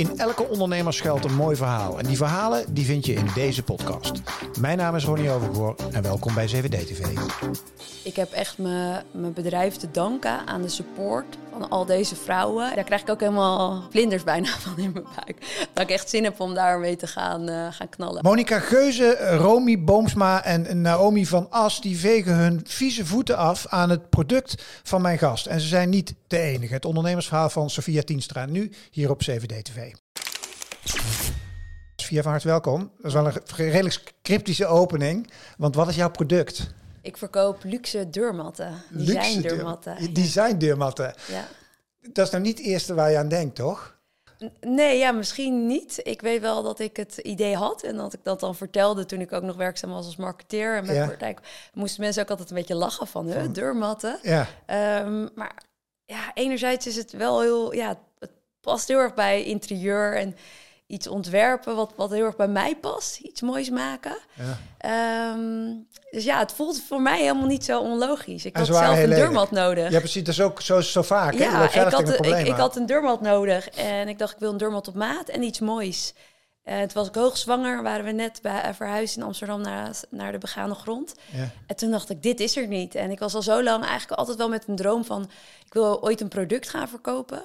In elke ondernemer schuilt een mooi verhaal. En die verhalen die vind je in deze podcast. Mijn naam is Ronnie Overgoor en welkom bij 7D TV. Ik heb echt mijn, mijn bedrijf te danken aan de support van al deze vrouwen. Daar krijg ik ook helemaal vlinders bijna van in mijn buik. Dat ik echt zin heb om daarmee te gaan, uh, gaan knallen. Monika Geuze, Romy Boomsma en Naomi van As... die vegen hun vieze voeten af aan het product van mijn gast. En ze zijn niet de enige. Het ondernemersverhaal van Sofia Tienstra nu hier op 7D TV. Sofia, van harte welkom. Dat is wel een redelijk cryptische opening. Want wat is jouw product? Ik verkoop luxe deurmatten. Design deurmatten. Design deurmatten. Ja. Dat is nou niet het eerste waar je aan denkt, toch? Nee, ja, misschien niet. Ik weet wel dat ik het idee had en dat ik dat dan vertelde toen ik ook nog werkzaam was als marketeer. En met ja. praktijk moesten mensen ook altijd een beetje lachen van, hè, deurmatten. Ja. Um, maar ja, enerzijds is het wel heel, ja, het past heel erg bij interieur en iets ontwerpen wat, wat heel erg bij mij past. Iets moois maken. Ja. Ehm, dus ja, het voelt voor mij helemaal niet zo onlogisch. Ik had zelf een deurmat nodig. Ja, precies. Dat is ook zo, zo vaak. Ja, ik had, ik, ik, had een deurmat nodig. En ik dacht, ik wil een deurmat op maat en iets moois. Uh, toen was ik hoogzwanger, waren we net bij uh, verhuisd in Amsterdam naar, naar de begane grond. Ja. En toen dacht ik, dit is er niet. En ik was al zo lang eigenlijk altijd wel met een droom van... ik wil ooit een product gaan verkopen.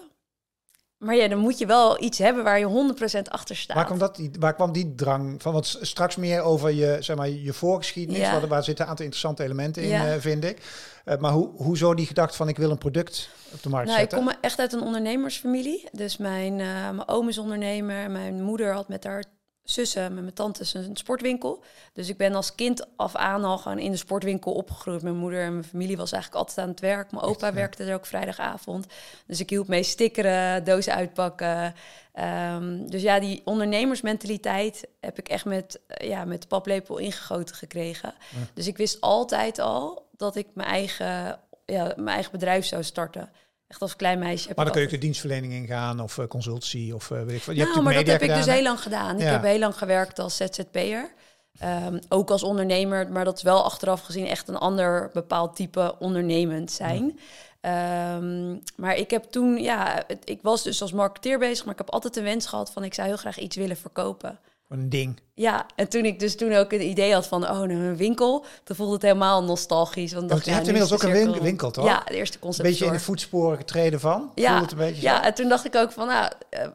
Maar ja, dan moet je wel iets hebben waar je 100% achter staat. Waar kwam, dat, waar kwam die drang van? Want straks meer over je, zeg maar, je voorgeschiedenis. Ja. Waar, zitten een aantal interessante elementen in, uh, vind ik. Uh, maar hoe, hoezo die gedachte van ik wil een product op de markt nou, zetten? Ik kom echt uit een ondernemersfamilie. Dus mijn, uh, mijn oom is ondernemer. Mijn moeder had met haar zussen, met mijn tantes een sportwinkel. Dus ik ben als kind af aan al gewoon in de sportwinkel opgegroeid. Mijn moeder en mijn familie was eigenlijk altijd aan het werk. Mijn opa werkte er ook vrijdagavond. Dus ik hielp mee stickeren, dozen uitpakken. Um, dus ja, die ondernemersmentaliteit heb ik echt met, ja, met de paplepel ingegoten gekregen. Dus ik wist altijd al dat ik mijn eigen, ja, mijn eigen bedrijf zou starten. Echt als klein meisje. Maar dan kun je ook de dienstverlening ingaan of uh, consultie of uh, weet ik wat. Je nou, maar dat heb ik dus heel lang gedaan. Ik heb heel lang gewerkt als ZZP'er. Um, ook als ondernemer, maar dat is wel achteraf gezien echt een ander bepaald type ondernemend zijn. Ja. Um, maar ik heb toen, ja, ik was dus als marketeer bezig, maar ik heb altijd de wens gehad van ik zou heel graag iets willen verkopen. Een ding. Ja, en toen ik dus toen ook het idee had van, oh, nou, een winkel, toen voelde het helemaal nostalgisch. Want, want je hebt inmiddels ook een winkel, toch? Ja, de eerste concept. Een beetje in de voetsporen getreden van? Ja, het een beetje ja en toen dacht ik ook van, nou, uh,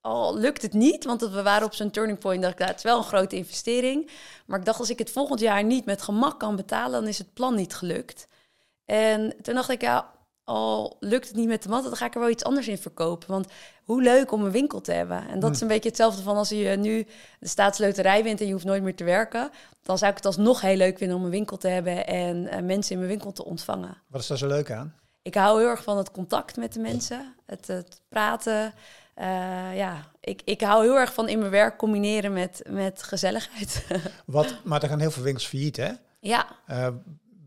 al lukt het niet, want we waren op zo'n turning point, dacht ik, dat het is wel een grote investering. Maar ik dacht, als ik het volgend jaar niet met gemak kan betalen, dan is het plan niet gelukt. En toen dacht ik, ja, al lukt het niet met de matten, dan ga ik er wel iets anders in verkopen. Want hoe leuk om een winkel te hebben. En dat is een beetje hetzelfde van als je nu de staatsloterij wint en je hoeft nooit meer te werken. Dan zou ik het alsnog heel leuk vinden om een winkel te hebben en uh, mensen in mijn winkel te ontvangen. Wat is daar zo leuk aan? Ik hou heel erg van het contact met de mensen, het, het praten. Uh, ja, ik, ik hou heel erg van in mijn werk combineren met, met gezelligheid. Wat, maar er gaan heel veel winkels failliet, hè? Ja. Uh,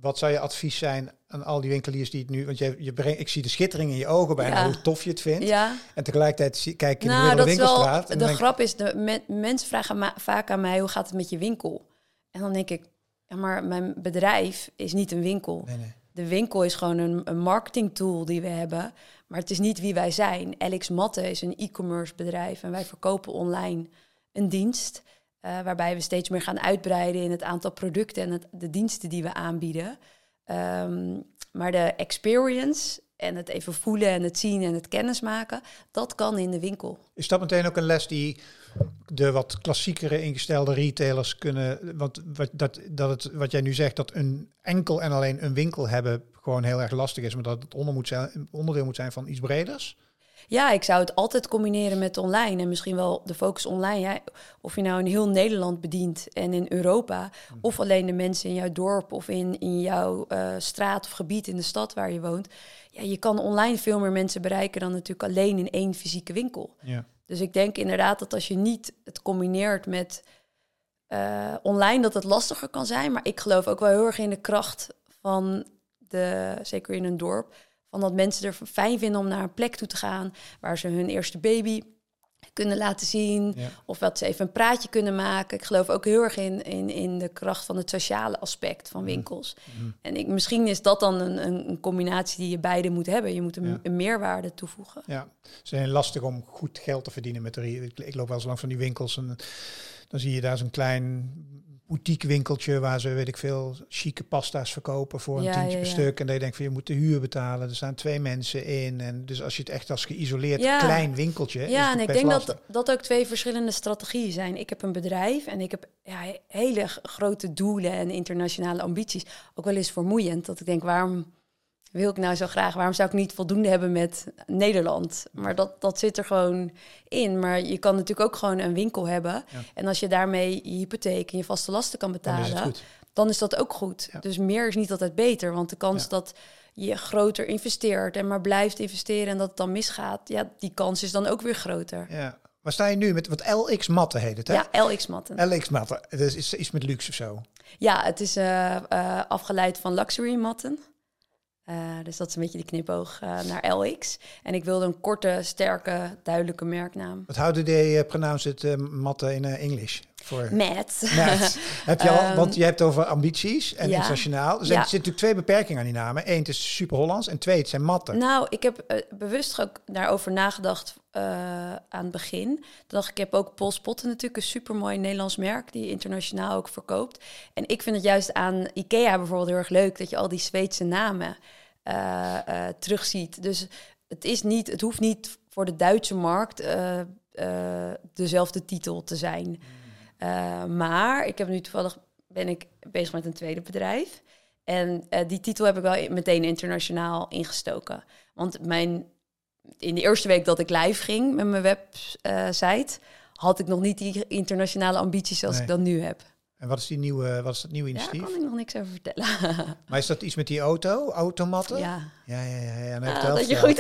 wat zou je advies zijn aan al die winkeliers die het nu... Want je, je brengt, ik zie de schittering in je ogen bijna, hoe tof je het vindt. Ja. En tegelijkertijd kijk je nou, in de winkelstraat. Wel, de grap is, de mensen vragen vaak aan mij, hoe gaat het met je winkel? En dan denk ik, ja, maar mijn bedrijf is niet een winkel. Nee, nee. De winkel is gewoon een, een marketing tool die we hebben. Maar het is niet wie wij zijn. Alex Matte is een e-commerce bedrijf en wij verkopen online een dienst... Uh, waarbij we steeds meer gaan uitbreiden in het aantal producten en het, de diensten die we aanbieden. Um, maar de experience en het even voelen en het zien en het kennismaken, dat kan in de winkel. Is dat meteen ook een les die de wat klassiekere ingestelde retailers kunnen. Want wat, dat, dat het, wat jij nu zegt, dat een enkel en alleen een winkel hebben gewoon heel erg lastig is, maar dat het onder moet zijn, onderdeel moet zijn van iets breders. Ja, ik zou het altijd combineren met online en misschien wel de focus online. Ja, of je nou in heel Nederland bedient en in Europa, hmm. of alleen de mensen in jouw dorp of in, in jouw uh, straat of gebied in de stad waar je woont. Ja, je kan online veel meer mensen bereiken dan natuurlijk alleen in één fysieke winkel. Ja. Dus ik denk inderdaad dat als je niet het combineert met uh, online, dat het lastiger kan zijn. Maar ik geloof ook wel heel erg in de kracht van de, zeker in een dorp van dat mensen er fijn vinden om naar een plek toe te gaan waar ze hun eerste baby kunnen laten zien. Ja. Of dat ze even een praatje kunnen maken. Ik geloof ook heel erg in, in, in de kracht van het sociale aspect van Mhm. winkels. En ik, misschien is dat dan een, een, een combinatie die je beide moet hebben. Je moet een, Ja. een meerwaarde toevoegen. Ja, is heel lastig om goed geld te verdienen met de. Ik, ik loop wel eens langs van die winkels en dan zie je daar zo'n klein boutique winkeltje waar ze, weet ik veel, chique pasta's verkopen voor een Ja, tientje per ja. stuk. En dat je denkt van je moet de huur betalen. Er staan twee mensen in. En dus als je het echt als geïsoleerd klein winkeltje. Ja, en ik denk dat lastig. dat ook twee verschillende strategieën zijn. Ik heb een bedrijf en ik heb ja, hele grote doelen en internationale ambities. Ook wel eens vermoeiend. Dat ik denk, waarom wil ik nou zo graag? Waarom zou ik niet voldoende hebben met Nederland? Maar dat, dat zit er gewoon in. Maar je kan natuurlijk ook gewoon een winkel hebben. Ja. En als je daarmee je hypotheek en je vaste lasten kan Dan betalen, is dan is dat ook goed. Ja. Dus meer is niet altijd beter. Want de kans Ja. dat je groter investeert en maar blijft investeren en dat het dan misgaat, ja, die kans is dan ook weer groter. Ja. Waar sta je nu met wat LX matten heet het, hè? Ja, LX-matten. LX matten. Dat is iets- met luxe of zo. Ja, het is eh, eh, afgeleid van luxury Eh, dus dat is een beetje die knipoog eh, naar LX. En ik wilde een korte, sterke, duidelijke merknaam. Wat houden they uh, pronounce het uh, matten in English? Voor. Matt. Heb je al, Ehm, want je hebt over ambities en ja. internationaal. Er zijn, Ja. er zitten natuurlijk twee beperkingen aan die namen. Eén, het is super Hollands. En twee, het zijn matten. Nou, ik heb bewust ook daarover nagedacht aan het begin. Toen dacht ik, ik heb ook Paul Spotten natuurlijk, een supermooi Nederlands merk die internationaal ook verkoopt. En ik vind het juist aan Ikea bijvoorbeeld heel erg leuk dat je al die Zweedse namen eh, eh, terugziet. Dus het, is niet, het hoeft niet voor de Duitse markt eh, dezelfde titel te zijn. Uh, maar ik heb nu toevallig ben ik bezig met een tweede bedrijf. En uh, die titel heb ik wel meteen internationaal ingestoken. Want mijn, in de eerste week dat ik live ging met mijn website, had ik nog niet die internationale ambities zoals Nee. ik dat nu heb. En wat is, die nieuwe, wat is dat nieuwe Daar initiatief? kan ik nog niks over vertellen. Maar is dat iets met die auto? Automatten? ja, Ja, ja, ja. ja. Ah, dat je goed.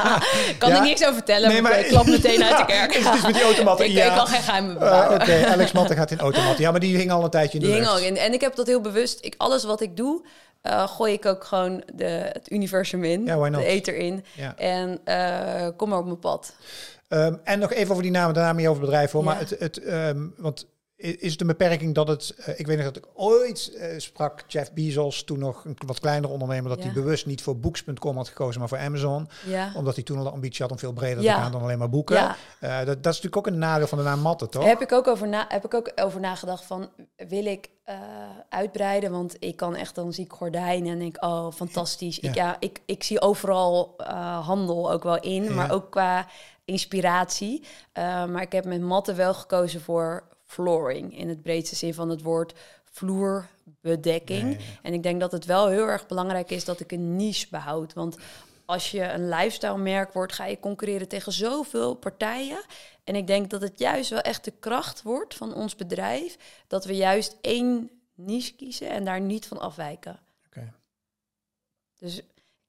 kan Ja. ik niks over vertellen, Nee, maar ik klap meteen uit de kerk. Is het iets met die automatten? ik, Ja. ik kan geen geheimen Eh, bewaren. Oké, Alex Matten gaat in automatten. Ja, maar die hing al een tijdje in de Die hing ook in. En ik heb dat heel bewust. Ik, alles wat ik doe, eh, gooi ik ook gewoon de, het universum in. De ether in. En eh, kom maar op mijn pad. Ehm, en nog even over die namen, daarna meer over het bedrijf hoor. Maar het, het, ehm, want is het een beperking dat het... eh, ik weet nog dat ik ooit eh, sprak Jeff Bezos, toen nog een wat kleiner ondernemer, dat Ja. hij bewust niet voor Books.com had gekozen, maar voor Amazon. Ja. Omdat hij toen al de ambitie had om veel breder Ja. te gaan dan alleen maar boeken. Eh, dat, dat is natuurlijk ook een nadeel van de naam Matten, toch? Heb ik ook over, na, heb ik ook over nagedacht van, wil ik uitbreiden? Want ik kan echt, dan zie ik gordijnen en denk, oh, fantastisch. Ja. Ik, ja, ik, ik zie overal handel ook wel in, maar ook qua inspiratie. Maar ik heb met matten wel gekozen voor flooring, in het breedste zin van het woord vloerbedekking. En ik denk dat het wel heel erg belangrijk is dat ik een niche behoud. Want als je een lifestyle merk wordt, ga je concurreren tegen zoveel partijen. En ik denk dat het juist wel echt de kracht wordt van ons bedrijf. Dat we juist één niche kiezen en daar niet van afwijken. Dus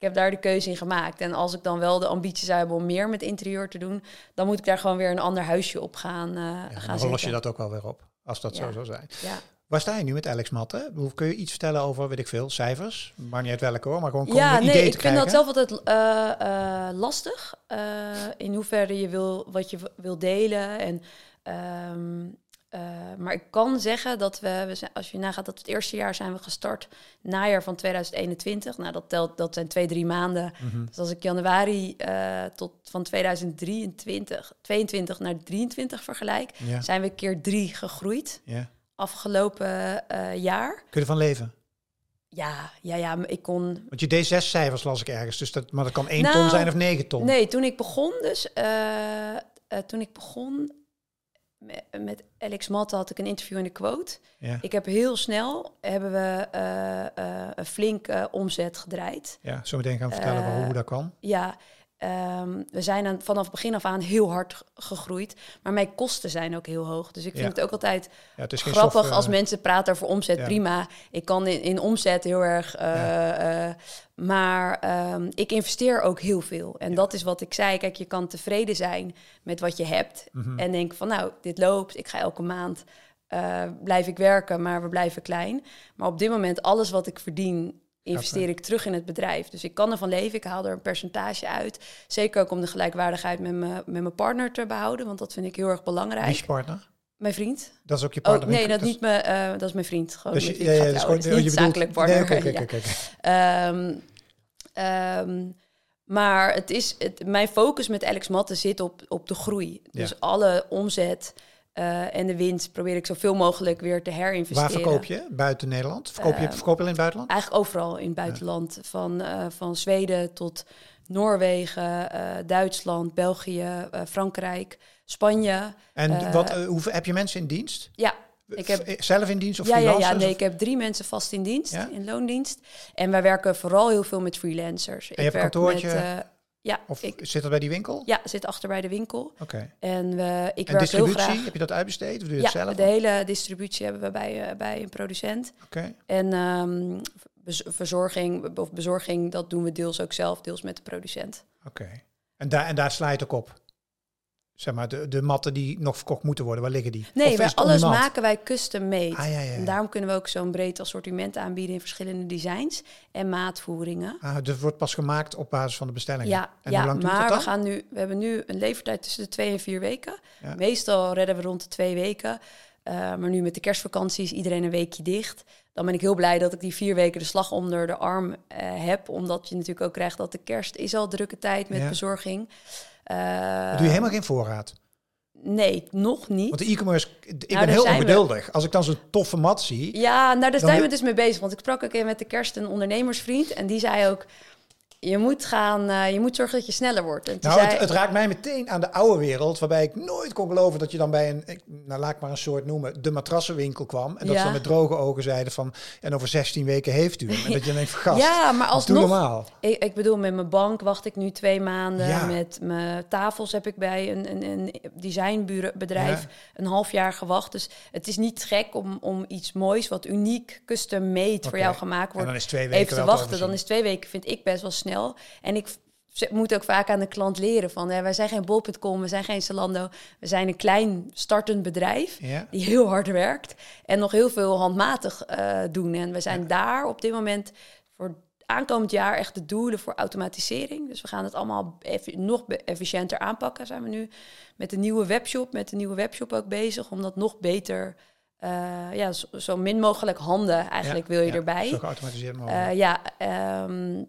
heb daar de keuze in gemaakt. En als ik dan wel de ambitie zou hebben om meer met interieur te doen, dan moet ik daar gewoon weer een ander huisje op gaan, uh, Ja, gaan dan los je dat ook wel weer op, als dat zo Ja. zou zijn. Ja. Waar sta je nu met Alex Matten? Kun je iets vertellen over, weet ik veel, cijfers? Maar niet uit welke hoor, maar gewoon Ja, een nee, idee ik te vind krijgen. dat zelf altijd eh, eh, lastig. in hoeverre je wil, wat je wil delen. En, ehm, eh, maar ik kan zeggen dat we, we zijn, als je nagaat dat het eerste jaar zijn we gestart, najaar van 2021. Nou, dat telt, dat zijn twee, drie maanden. Mhm. Dus als ik januari eh, tot van 2023, 22 naar 23 vergelijk, Ja, zijn we keer drie gegroeid ja. afgelopen eh, jaar. Kun je ervan leven? Ja, ja, ja, ik kon Want je deed zes cijfers, las ik ergens. Dus dat, maar dat kan één Nou, ton zijn of negen ton. Nee, toen ik begon dus, toen ik begon met, Alex Matte had ik een interview in de quote. Ja, Ik heb heel snel, hebben we eh, eh, een flinke omzet gedraaid. ja zo meteen gaan vertellen Eh, hoe dat kan. Ja, ehm, we zijn aan, vanaf begin af aan heel hard gegroeid. Maar mijn kosten zijn ook heel hoog. Dus ik vind Ja. het ook altijd Ja, het grappig software- als mensen praten over omzet. Ja. Prima. Ik kan in, in omzet heel erg. eh, eh, maar ehm, ik investeer ook heel veel. En dat is wat ik zei. Kijk, je kan tevreden zijn met wat je hebt. Mhm. En denk van nou, dit loopt. Ik ga elke maand. eh, blijf ik werken, maar we blijven klein. Maar op dit moment, alles wat ik verdien, investeer ik terug in het bedrijf. Dus ik kan ervan leven, ik haal er een percentage uit. Zeker ook om de gelijkwaardigheid met, me, met mijn partner te behouden, want dat vind ik heel erg belangrijk. Wie is je partner? Mijn vriend. Dat is ook je Oh, partner? nee, dat, niet me, eh, dat is mijn vriend. Gewoon Dus je, ja, dus gewoon, Het is je niet bedoelt- zakelijk partner. Nee. Ehm, ehm, maar het is, het, mijn focus met Alex Matten zit op, op de groei. Dus alle omzet eh, en de winst probeer ik zoveel mogelijk weer te herinvesteren. Waar verkoop je? Buiten Nederland? Verkoop je, Eh, verkoop je in het buitenland? Eigenlijk overal in het buitenland. Van, eh, van Zweden tot Noorwegen, Duitsland, België, Frankrijk, Spanje. En wat, hoeveel, heb je mensen in dienst? Ja, ik heb Zelf in dienst of ja, ja, freelancers? ja, nee, of- ik heb drie mensen vast in dienst, Ja? in loondienst. En wij werken vooral heel veel met freelancers. je hebt een werk kantoortje? Met, ja, Of ik zit dat bij die winkel? ja, zit achter bij de winkel. Oké. En we, ik En werk heel distributie, graag. heb je dat uitbesteed of doe je Ja, het zelf? de hele distributie hebben we bij, eh, bij een producent. Oké. En ehm, verzorging, of bezorging, dat doen we deels ook zelf, deels met de producent. Oké. En, daar en daar sla je het ook op? Zeg maar, de, de matten die nog verkocht moeten worden, waar liggen die? Nee, wij, alles maken wij custom made. Ah, ja, ja. En daarom kunnen we ook zo'n breed assortiment aanbieden in verschillende designs en maatvoeringen. Ah, dus het wordt pas gemaakt op basis van de bestellingen. Ja, en ja hoe lang duurt maar dat we, gaan nu, we hebben nu een levertijd tussen de twee en vier weken. Ja. Meestal redden we rond de twee weken. Eh, maar nu met de kerstvakantie is iedereen een weekje dicht. Dan ben ik heel blij dat ik die vier weken de slag onder de arm eh, heb. Omdat je natuurlijk ook krijgt dat de kerst is al drukke tijd met Ja. bezorging. Uh, doe je helemaal geen voorraad. Nee, nog niet. Want de e-commerce, ik Nou, ben heel we. ongeduldig. Als ik dan zo'n toffe mat zie. Ja, nou, daar zijn we dus mee bezig. Want ik sprak ook even met de kerst een ondernemersvriend. En die zei ook, je moet, gaan, eh, je moet zorgen dat je sneller wordt. En Nou, zei, het, het raakt mij meteen aan de oude wereld, waarbij ik nooit kon geloven dat je dan bij een, nou laat ik maar een soort noemen, de matrassenwinkel kwam. En dat Ja. ze dan met droge ogen zeiden van, en over 16 weken heeft u hem. En dat je dan denkt gast, ja, maar doe alsnog... normaal. Ik, ik bedoel, met mijn bank wacht ik nu twee maanden. Ja. Met mijn tafels heb ik bij een, een, een designbedrijf Ja. een half jaar gewacht. Dus het is niet gek om, om iets moois, wat uniek, custom made voor jou gemaakt En wordt, dan is twee weken even te wachten. Dan is twee weken, vind ik, best wel snel. En ik moet ook vaak aan de klant leren van, hè, wij zijn geen bol.com, we zijn geen Zalando. We zijn een klein startend bedrijf Ja? die heel hard werkt en nog heel veel handmatig eh, doen. En we zijn daar op dit moment voor aankomend jaar echt de doelen voor automatisering. Dus we gaan het allemaal nog efficiënter aanpakken. Zijn we nu met de nieuwe webshop, met de nieuwe webshop ook bezig om dat nog beter, eh, ja, zo, zo min mogelijk handen eigenlijk wil je Ja, erbij. Zo geautomatiseerd mogelijk. Eh, ja, ehm,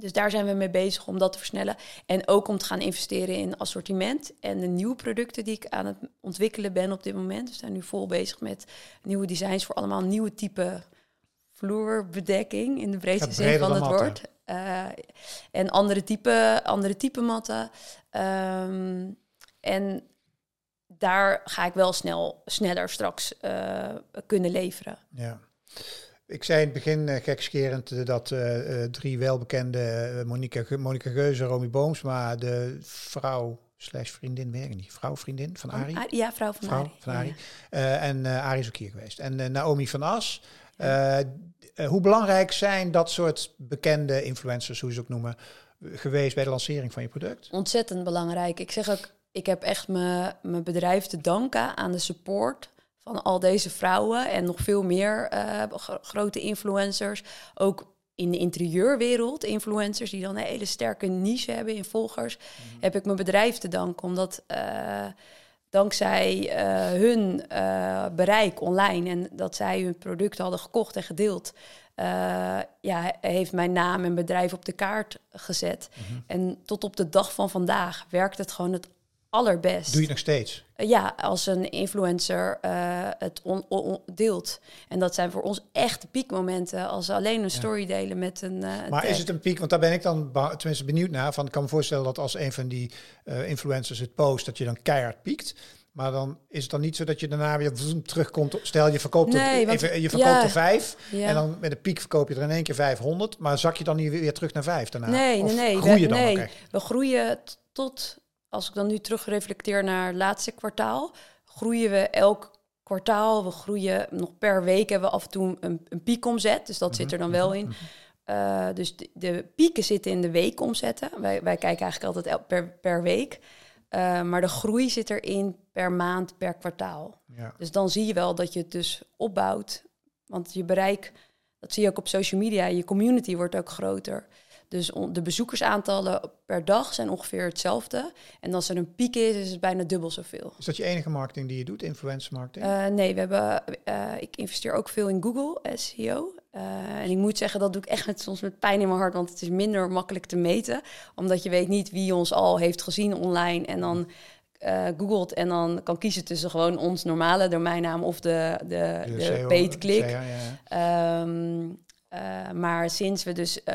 dus daar zijn we mee bezig om dat te versnellen. En ook om te gaan investeren in assortiment en de nieuwe producten die ik aan het ontwikkelen ben op dit moment. We zijn nu vol bezig met nieuwe designs voor allemaal nieuwe type vloerbedekking in de breedste zin van het matten. woord. Eh, en andere type, andere type matten. Ehm, en daar ga ik wel snel, sneller straks eh, kunnen leveren. Ja. Ik zei in het begin uh, gekscherend uh, dat uh, drie welbekende uh, Monica, Ge Monica Geuze, Romy Boomsma, de vrouw slash vriendin, weet ik niet, vrouw vriendin van Arie? Ja, vrouw van vrouw Arie. Van Arie. Ja. en Arie is ook hier geweest. En Naomi van As. Hoe belangrijk zijn dat soort bekende influencers, hoe ze ook noemen, geweest bij de lancering van je product? Ontzettend belangrijk. Ik zeg ook, ik heb echt mijn bedrijf te danken aan de support van al deze vrouwen en nog veel meer uh, grote influencers. Ook in de interieurwereld, influencers die dan een hele sterke niche hebben in volgers, mm. heb ik mijn bedrijf te danken. Omdat uh, dankzij uh, hun bereik online en dat zij hun product hadden gekocht en gedeeld, uh, ja, heeft mijn naam en bedrijf op de kaart gezet. Mm -hmm. En tot op de dag van vandaag werkt het gewoon het allerbest. Doe je het nog steeds? Uh, ja, als een influencer uh, het on, on, deelt. En dat zijn voor ons echt piekmomenten als ze alleen een story ja. delen met een. Uh, maar is het een piek? Want daar ben ik dan tenminste benieuwd naar. Van, ik kan me voorstellen dat als een van die influencers het post, dat je dan keihard piekt. Maar dan is het dan niet zo dat je daarna weer terugkomt. Stel, je verkoopt, nee, want, even, je verkoopt ja, er vijf. Ja. En dan met een piek verkoop je er in één keer 500. Maar zak je dan niet weer terug naar vijf daarna? Nee, of nee, nee. Groei je we, dan nee, we groeien tot, als ik dan nu terugreflecteer naar het laatste kwartaal, groeien we elk kwartaal. We groeien nog per week hebben we af en toe een, een piekomzet. Dus dat mm -hmm. zit er dan wel in. Uh, dus de, de, pieken zitten in de weekomzetten. Wij, wij kijken eigenlijk altijd per, per week. Uh, maar de groei zit erin per maand, per kwartaal. Ja. Dus dan zie je wel dat je het dus opbouwt. Want je bereik dat zie je ook op social media. Je community wordt ook groter. Dus de bezoekersaantallen per dag zijn ongeveer hetzelfde. En als er een piek is, is het bijna dubbel zoveel. Is dat je enige marketing die je doet, influencer marketing? Uh, nee, we hebben, uh, ik investeer ook veel in Google SEO. Uh, eh, en ik moet zeggen, dat doe ik echt met, soms met pijn in mijn hart, want het is minder makkelijk te meten. Omdat je weet niet wie ons al heeft gezien online en dan googelt en dan kan kiezen tussen gewoon ons normale domeinnaam of de, de, de, de paid click. ja, ja. Um, uh, maar sinds we dus uh,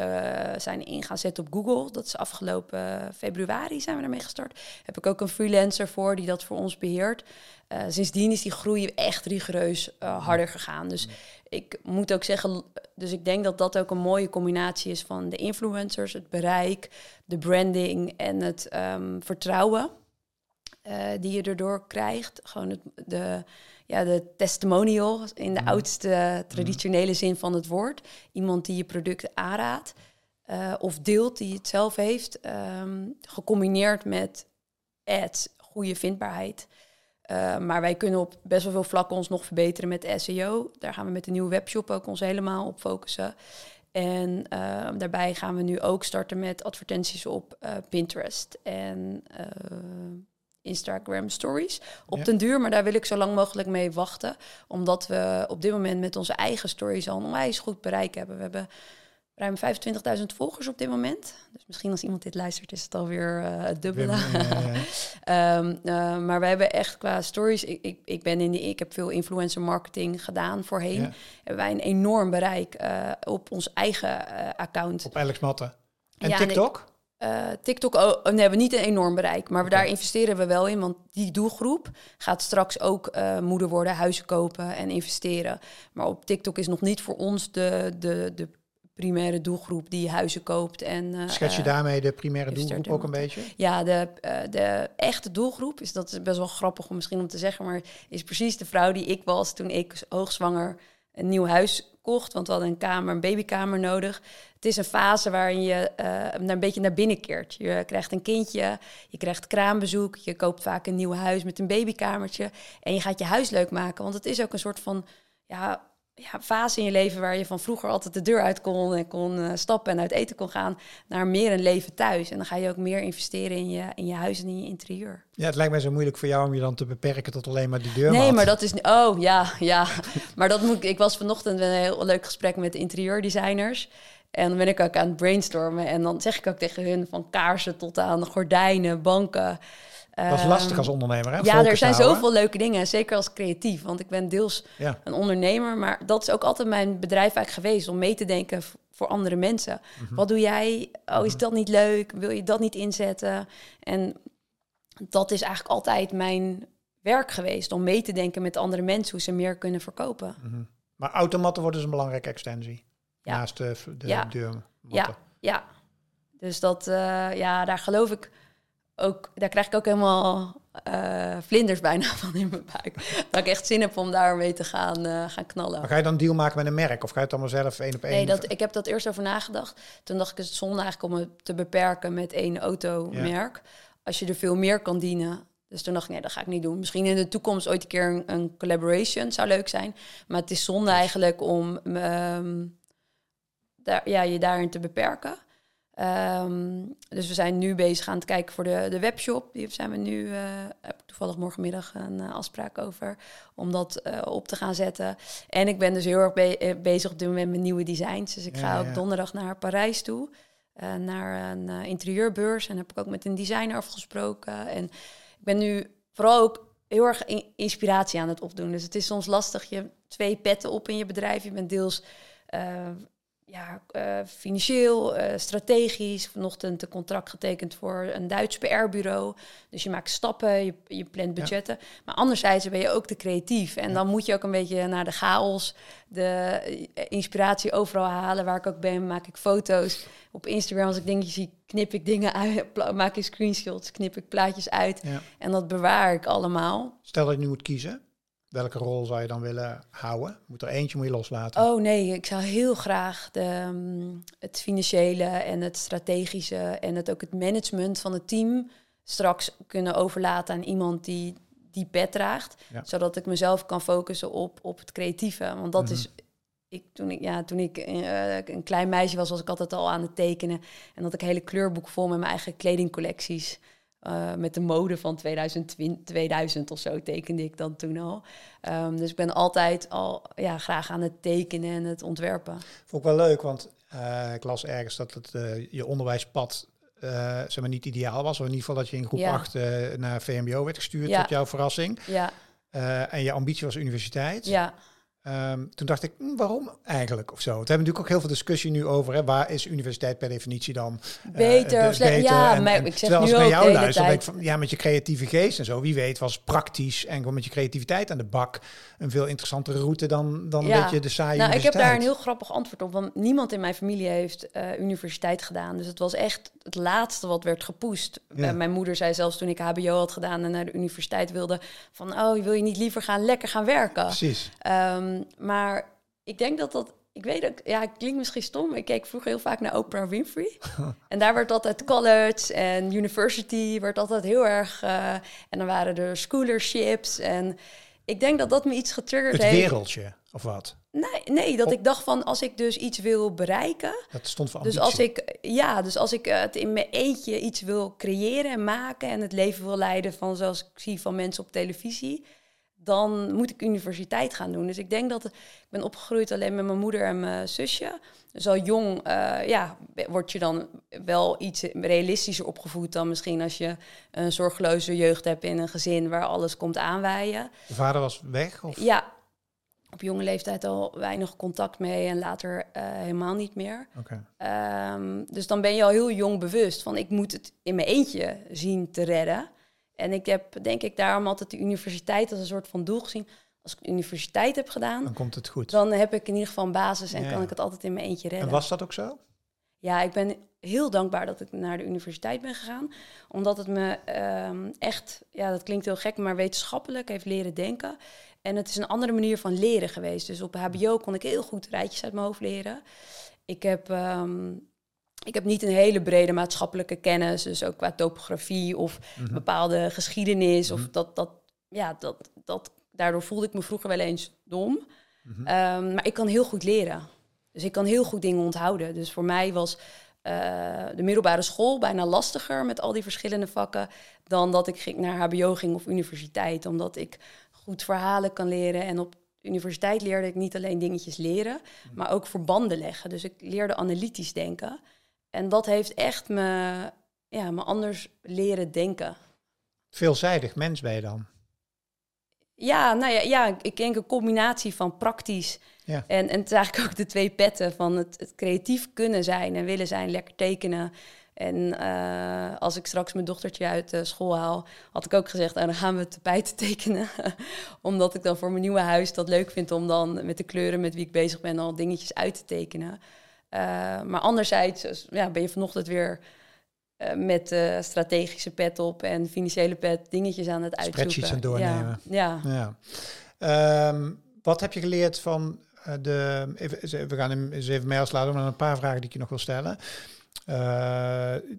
zijn in gaan zetten op Google, dat is afgelopen februari zijn we daarmee gestart, heb ik ook een freelancer voor die dat voor ons beheert. Uh, sindsdien is die groei echt rigoureus harder gegaan. Dus ik moet ook zeggen, dus ik denk dat dat ook een mooie combinatie is van de influencers, het bereik, de branding en het um, vertrouwen die je erdoor krijgt. Gewoon het, de ja, de testimonial in de mhm. oudste traditionele zin van het woord. Iemand die je product aanraadt uh, of deelt die het zelf heeft, um, gecombineerd met ads, goede vindbaarheid. Uh, maar wij kunnen op best wel veel vlakken ons nog verbeteren met SEO. Daar gaan we met de nieuwe webshop ook ons helemaal op focussen. En uh, daarbij gaan we nu ook starten met advertenties op uh, Pinterest en Instagram stories op ja. den duur. Maar daar wil ik zo lang mogelijk mee wachten. Omdat we op dit moment met onze eigen stories al een onwijs goed bereik hebben. We hebben ruim 25.000 volgers op dit moment. Dus misschien als iemand dit luistert is het alweer uh, het dubbele. um, uh, maar we hebben echt qua stories... Ik, ik, ik, ben in die, ik heb veel influencer marketing gedaan voorheen. Hebben wij een enorm bereik uh, op ons eigen account. Op Alex Matten. En TikTok? Uh, TikTok oh, oh, hebben we niet een enorm bereik, maar we, daar investeren we wel in. Want die doelgroep gaat straks ook uh, moeder worden, huizen kopen en investeren. Maar op TikTok is nog niet voor ons de, de, de primaire doelgroep die huizen koopt. En, uh, Schets je daarmee de primaire doelgroep ook een beetje? Ja, de, de echte doelgroep is dat is best wel grappig om misschien om te zeggen, maar is precies de vrouw die ik was toen ik hoogzwanger een nieuw huis kocht, want we hadden een kamer, een babykamer nodig. Het is een fase waarin je uh, een beetje naar binnen keert. Je krijgt een kindje, je krijgt kraambezoek, je koopt vaak een nieuw huis met een babykamertje en je gaat je huis leuk maken, want het is ook een soort van ja, ja, fase in je leven waar je van vroeger altijd de deur uit kon en kon uh, stappen en uit eten kon gaan, naar meer een leven thuis. En dan ga je ook meer investeren in je, in je huis en in je interieur. Ja, het lijkt mij zo moeilijk voor jou om je dan te beperken tot alleen maar die deur. Nee, maar dat is. Oh ja, ja. maar dat moet ik. was vanochtend een heel leuk gesprek met interieurdesigners. En dan ben ik ook aan het brainstormen. En dan zeg ik ook tegen hun van kaarsen tot aan gordijnen, banken. Dat is lastig als ondernemer, hè? Ja, er zijn zoveel leuke dingen, zeker als creatief. Want ik ben deels een ondernemer, maar dat is ook altijd mijn bedrijf eigenlijk geweest... om mee te denken voor andere mensen. Mhm. Wat doe jij? Oh, is mhm. dat niet leuk? Wil je dat niet inzetten? En dat is eigenlijk altijd mijn werk geweest... om mee te denken met andere mensen hoe ze meer kunnen verkopen. Mhm. Maar automatten worden dus een belangrijke extensie. Naast de, de ja. Ja, ja. Dus dat, uh, ja, daar geloof ik ook, daar krijg ik ook helemaal uh, vlinders bijna van in mijn buik. dat ik echt zin heb om daarmee te gaan, uh, gaan knallen. Maar ga je dan deal maken met een merk of ga je het allemaal zelf één op één? Nee, dat, ik heb dat eerst over nagedacht. Toen dacht ik het zonde eigenlijk om het te beperken met één automerk. Ja. Als je er veel meer kan dienen. Dus toen dacht ik, nee, dat ga ik niet doen. Misschien in de toekomst ooit een keer een, een collaboration zou leuk zijn. Maar het is zonde eigenlijk om um, daar, ja, je daarin te beperken. Um, dus we zijn nu bezig aan het kijken voor de, de webshop. Die zijn we nu, uh, heb ik toevallig morgenmiddag een uh, afspraak over, om dat uh, op te gaan zetten. En ik ben dus heel erg be bezig op dit moment met nieuwe designs. Dus ik ga ook donderdag naar Parijs toe, naar een interieurbeurs. En heb ik ook met een designer afgesproken. En ik ben nu vooral ook heel erg inspiratie aan het opdoen. Dus het is soms lastig, je twee petten op in je bedrijf. Je bent deels ja, uh, financieel, uh, strategisch. Vanochtend een contract getekend voor een Duits PR-bureau. Dus je maakt stappen, je, je plant budgetten. Maar anderzijds ben je ook te creatief. En dan moet je ook een beetje naar de chaos, de eh, inspiratie overal halen. Waar ik ook ben, maak ik foto's. Op Instagram, als ik dingetjes zie, knip ik dingen uit. Maak ik screenshots, knip ik plaatjes uit. En dat bewaar ik allemaal. Stel dat je nu moet kiezen welke rol zou je dan willen houden? Moet er eentje moet je loslaten? Oh nee, ik zou heel graag de, um, het financiële en het strategische en het ook het management van het team straks kunnen overlaten aan iemand die die pet draagt, zodat ik mezelf kan focussen op, op het creatieve. Want dat mhm. is ik, toen ik, ja, toen ik eh, een klein meisje was, was ik altijd al aan het tekenen. En had ik hele kleurboek vol met mijn eigen kledingcollecties. Uh, met de mode van 2020, 2000 of zo tekende ik dan toen al. Um, dus ik ben altijd al ja, graag aan het tekenen en het ontwerpen. Vond ik wel leuk, want uh, ik las ergens dat het, uh, je onderwijspad zeg maar niet ideaal was. Of in ieder geval dat je in groep ja. 8 naar VMBO werd gestuurd, ja. tot jouw verrassing. Ja. en je ambitie was universiteit. Ja. Um, toen dacht ik, hm, waarom eigenlijk of zo? We hebben natuurlijk ook heel veel discussie nu over, hè, waar is universiteit per definitie dan beter of beter? Ja, en, maar en, ik zeg nu als ik naar jou luister, denk ik van, ja, met je creatieve geest en zo, wie weet was praktisch en gewoon met je creativiteit aan de bak een veel interessantere route dan, dan ja. een beetje de saaie nou. Ik heb daar een heel grappig antwoord op, want niemand in mijn familie heeft uh, universiteit gedaan. Dus het was echt het laatste wat werd gepoest. Ja. Mijn moeder zei zelfs toen ik HBO had gedaan en naar de universiteit wilde, van oh, wil je niet liever gaan lekker gaan werken? Precies. Um, maar ik denk dat dat ik weet ook, ja, het klinkt misschien stom. Ik keek vroeger heel vaak naar Oprah Winfrey. en daar werd altijd college en university werd altijd heel erg. Uh, en dan waren er scholarships. En ik denk dat dat me iets getriggerd het heeft. Het wereldje, of wat? Nee, nee dat Op. ik dacht van als ik dus iets wil bereiken. Dat stond voor Dus als ik, ja, dus als ik het in mijn eentje iets wil creëren en maken. en het leven wil leiden van zoals ik zie van mensen op televisie dan moet ik universiteit gaan doen. Dus ik denk dat ik ben opgegroeid alleen met mijn moeder en mijn zusje. Dus al jong, uh, ja, word je dan wel iets realistischer opgevoed dan misschien als je een zorgeloze jeugd hebt in een gezin waar alles komt aanwaaien. Je vader was weg? Of? Ja, op jonge leeftijd al weinig contact mee en later uh, helemaal niet meer. Okay. Um, dus dan ben je al heel jong bewust van ik moet het in mijn eentje zien te redden. En ik heb denk ik daarom altijd de universiteit als een soort van doel gezien. Als ik universiteit heb gedaan, dan komt het goed. Dan heb ik in ieder geval een basis en ja. kan ik het altijd in mijn eentje redden. En was dat ook zo? Ja, ik ben heel dankbaar dat ik naar de universiteit ben gegaan. Omdat het me um, echt, ja, dat klinkt heel gek, maar wetenschappelijk heeft leren denken. En het is een andere manier van leren geweest. Dus op HBO kon ik heel goed rijtjes uit mijn hoofd leren. Ik heb um, ik heb niet een hele brede maatschappelijke kennis, dus ook qua topografie of mm -hmm. bepaalde geschiedenis. Mm -hmm. Of dat, dat, ja, dat, dat, daardoor voelde ik me vroeger wel eens dom. Mm -hmm. um, maar ik kan heel goed leren. Dus ik kan heel goed dingen onthouden. Dus voor mij was uh, de middelbare school bijna lastiger met al die verschillende vakken dan dat ik ging naar HBO ging of universiteit. Omdat ik goed verhalen kan leren en op universiteit leerde ik niet alleen dingetjes leren, maar ook verbanden leggen. Dus ik leerde analytisch denken. En dat heeft echt me, ja, me anders leren denken. Veelzijdig mens ben je dan? Ja, nou ja, ja ik denk een combinatie van praktisch ja. en, en het is eigenlijk ook de twee petten van het, het creatief kunnen zijn en willen zijn, lekker tekenen. En uh, als ik straks mijn dochtertje uit de school haal, had ik ook gezegd, nou, dan gaan we tapijten tekenen. Omdat ik dan voor mijn nieuwe huis dat leuk vind om dan met de kleuren met wie ik bezig ben al dingetjes uit te tekenen. Uh, maar anderzijds ja, ben je vanochtend weer uh, met strategische pet op en financiële pet dingetjes aan het uitzoeken. Spreadsheets doornemen. Ja. ja. ja. Um, wat heb je geleerd van de... Even, we gaan hem eens even mee afsluiten, maar een paar vragen die ik je nog wil stellen. Uh,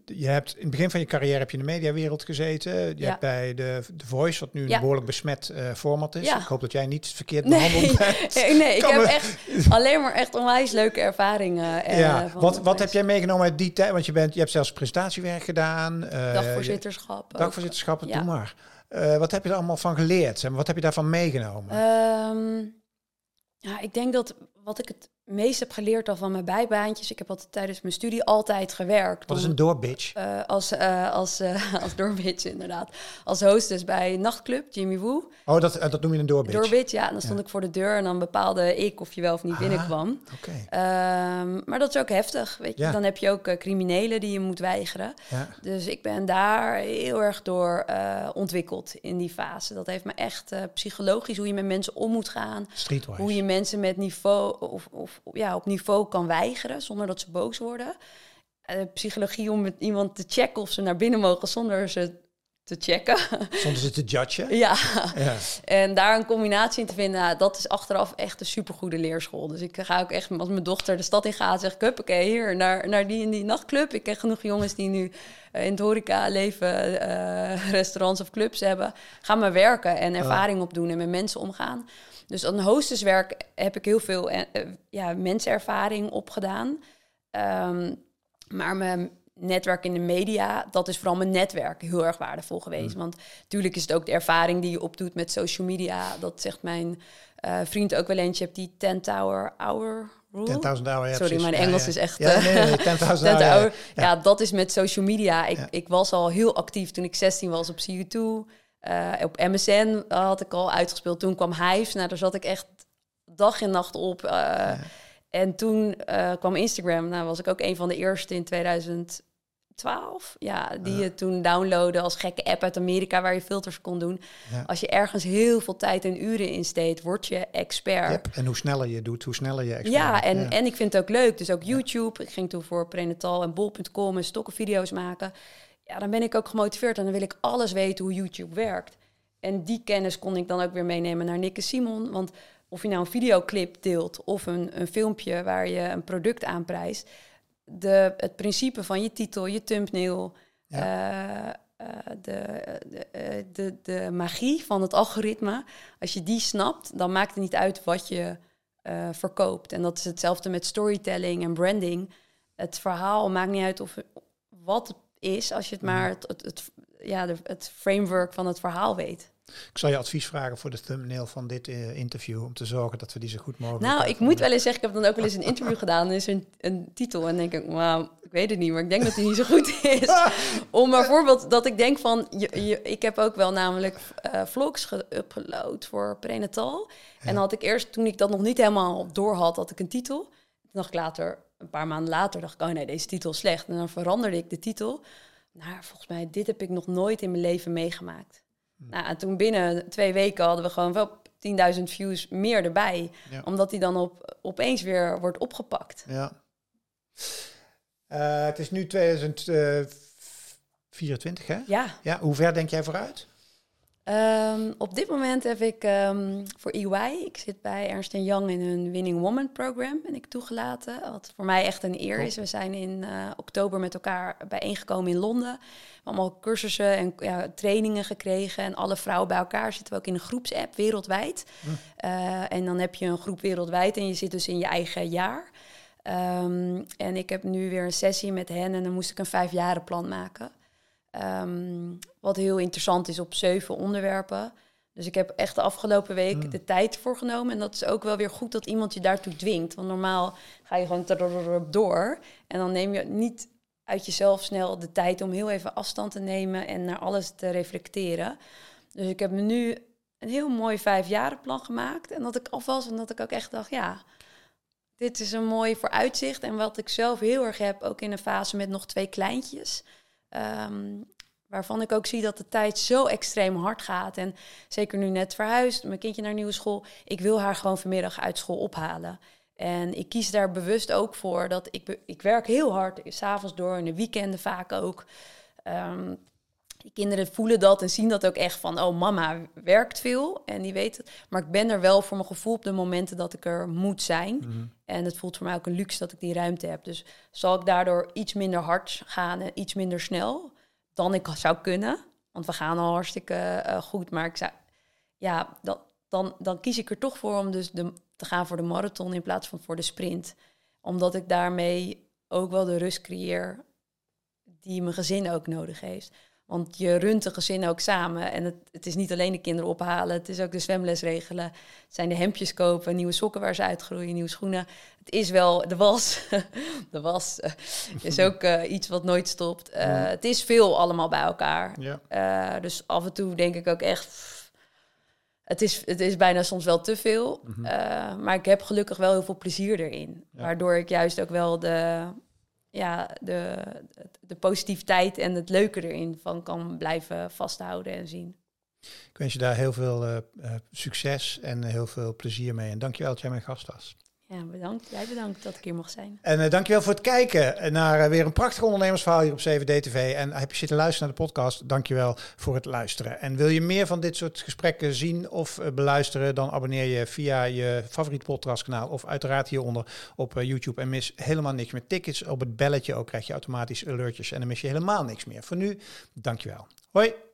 je hebt in het begin van je carrière heb je in de mediawereld gezeten. Je ja. hebt bij de, de Voice, wat nu ja. een behoorlijk besmet uh, format is. Ja. Ik hoop dat jij niet verkeerd behandeld bent. nee, nee ik heb echt alleen maar echt onwijs leuke ervaringen. Uh, ja. wat, wat heb jij meegenomen uit die tijd? Want je, bent, je hebt zelfs prestatiewerk gedaan. dagvoorzitterschap. Je, dagvoorzitterschap, doe maar. wat heb je er allemaal van geleerd? Wat heb je daarvan meegenomen? Um, ja, ik denk dat wat ik het meest heb geleerd al van mijn bijbaantjes. Ik heb altijd tijdens mijn studie altijd gewerkt. Wat is een doorbitch? Uh, als uh, als, uh, als doorbitch, inderdaad. Als hostess bij Nachtclub, Jimmy Woo. Oh, dat, dat noem je een doorbitch? Doorbitch, ja. En dan stond ja. ik voor de deur en dan bepaalde ik of je wel of niet ah, binnenkwam. Okay. Um, maar dat is ook heftig, weet je. Ja. Dan heb je ook criminelen die je moet weigeren. Ja. Dus ik ben daar heel erg door ontwikkeld in die fase. Dat heeft me echt psychologisch, hoe je met mensen om moet gaan. Streetwise. Hoe je mensen met niveau... of, of ja, op niveau kan weigeren zonder dat ze boos worden. Uh, psychologie om met iemand te checken of ze naar binnen mogen zonder ze te checken. Zonder ze te judgen? ja. Ja. En daar een combinatie in te vinden, nou, dat is achteraf echt een supergoede leerschool. Dus ik ga ook echt, als mijn dochter de stad in gaat, zeg ik, huppakee, hier, naar, naar die en die nachtclub. Ik ken genoeg jongens die nu eh, in het horeca leven, eh, restaurants of clubs hebben. Ga maar werken en ervaring opdoen en met mensen omgaan. Dus aan hostesswerk heb ik heel veel eh, eh, ja, mensenervaring opgedaan. Ehm, maar mijn netwerk in de media, dat is vooral mijn netwerk heel erg waardevol geweest. Want natuurlijk is het ook de ervaring die je opdoet met social media. Dat zegt mijn eh, vriend ook wel eens. Je hebt die 10 Tower Hour Rule. 10.000 hour, ja, Sorry, precies. mijn Engels ja. is echt... Ja, nee, nee, 10.000 10 hour, ja, dat is met social media. Ik, ik was al heel actief toen ik 16 was op CU2. Eh, op MSN had ik al uitgespeeld. Toen kwam Hives. Nou, daar zat ik echt dag en nacht op. Eh, En toen eh, kwam Instagram. Nou, was ik ook een van de eerste in 2012. Ja, die je toen downloaden als gekke app uit Amerika waar je filters kon doen. Ja. Als je ergens heel veel tijd en uren in steekt, word je expert. Yep. En hoe sneller je doet, hoe sneller je expert Ja, en, en ik vind het ook leuk. Dus ook YouTube. Ik ging toen voor prenatal en bol.com en stokken video's maken. Ja, dan ben ik ook gemotiveerd en dan wil ik alles weten hoe YouTube werkt. En die kennis kon ik dan ook weer meenemen naar Nick en Simon. Want of je nou een videoclip deelt of een, een filmpje waar je een product aanprijst. De, het principe van je titel, je thumbnail, eh, eh, de, de, eh, de, de magie van het algoritme. Als je die snapt, dan maakt het niet uit wat je verkoopt. En dat is hetzelfde met storytelling en branding. Het verhaal maakt niet uit of wat het is, als je het maar het, het, het, ja, de, het framework van het verhaal weet. Ik zal je advies vragen voor de thumbnail van dit eh, interview, om te zorgen dat we die zo goed mogelijk... Nou, ik moet wel eens zeggen, ik heb dan ook wel eens een interview gedaan. Is een, een titel en denk ik, wauw, ik weet het niet, maar ik denk dat die niet zo goed is. Om bijvoorbeeld dat ik denk van, je, je, ik heb ook wel namelijk eh, vlogs geüpload voor prenatal. En had ik eerst, toen ik dat nog niet helemaal door had, had ik een titel. Toen dacht ik later, een paar maanden later, dacht ik, oh nee, deze titel is slecht. En dan veranderde ik de titel. Nou, volgens mij, dit heb ik nog nooit in mijn leven meegemaakt. Nou, en toen binnen twee weken hadden we gewoon wel 10.000 views meer erbij. Ja. Omdat die dan op, opeens weer wordt opgepakt. Ja. Eh, het is nu 2024, hè? Ja, Ja, hoe ver denk jij vooruit? Ehm, op dit moment heb ik ehm, voor EY, ik zit bij Ernst Young in hun Winning Woman program, ben ik toegelaten. Wat voor mij echt een eer is. We zijn in eh, oktober met elkaar bijeengekomen in Londen. We hebben allemaal cursussen en ja, trainingen gekregen. En alle vrouwen bij elkaar zitten we ook in een groepsapp wereldwijd. Eh, en dan heb je een groep wereldwijd en je zit dus in je eigen jaar. Ehm, en ik heb nu weer een sessie met hen en dan moest ik een vijfjarenplan maken. Ehm, wat heel interessant is op zeven onderwerpen. Dus ik heb echt de afgelopen week de tijd voor genomen. En dat is ook wel weer goed dat iemand je daartoe dwingt. Want normaal ga je gewoon door. En dan neem je niet uit jezelf snel de tijd om heel even afstand te nemen en naar alles te reflecteren. Dus ik heb me nu een heel mooi vijfjarenplan gemaakt. En dat ik af was en dat ik ook echt dacht, ja, dit is een mooi vooruitzicht. En wat ik zelf heel erg heb, ook in een fase met nog twee kleintjes. Ehm, waarvan ik ook zie dat de tijd zo extreem hard gaat. En zeker nu net verhuisd, mijn kindje naar nieuwe school. Ik wil haar gewoon vanmiddag uit school ophalen. En ik kies daar bewust ook voor dat ik, ik werk heel hard, s'avonds door, in de weekenden vaak ook. Ehm, die kinderen voelen dat en zien dat ook echt van, oh mama werkt veel en die weet het. Maar ik ben er wel voor mijn gevoel op de momenten dat ik er moet zijn. En het voelt voor mij ook een luxe dat ik die ruimte heb. Dus zal ik daardoor iets minder hard gaan en iets minder snel dan ik zou kunnen. Want we gaan al hartstikke eh, goed, maar ik zou, ja, dat, dan, dan kies ik er toch voor om dus de, te gaan voor de marathon in plaats van voor de sprint. Omdat ik daarmee ook wel de rust creëer die mijn gezin ook nodig heeft. Want je runt een gezin ook samen. En het, het is niet alleen de kinderen ophalen. Het is ook de zwemles regelen. Het zijn de hemdjes kopen, nieuwe sokken waar ze uitgroeien, nieuwe schoenen. Het is wel de was. de was eh, is ook eh, iets wat nooit stopt. Eh, Het is veel allemaal bij elkaar. Ja. Dus af en toe denk ik ook echt... pff, Het is, het is bijna soms wel te veel. Eh, maar ik heb gelukkig wel heel veel plezier erin. Ja. Waardoor ik juist ook wel de, ja, de, de positiviteit en het leuke erin van kan blijven vasthouden en zien. Ik wens je daar heel veel eh, eh, succes en heel veel plezier mee. En dankjewel dat jij mijn gast was. Ja, bedankt. Jij bedankt dat ik hier mag zijn. En uh, dankjewel voor het kijken naar uh, weer een prachtig ondernemersverhaal hier op 7D-TV. En heb je zitten luisteren naar de podcast, dankjewel voor het luisteren. En wil je meer van dit soort gesprekken zien of beluisteren, dan abonneer je via je favoriete podcastkanaal of uiteraard hieronder op YouTube. En mis helemaal niks meer. Tickets op het belletje ook, krijg je automatisch alertjes en dan mis je helemaal niks meer. Voor nu, dankjewel. Hoi!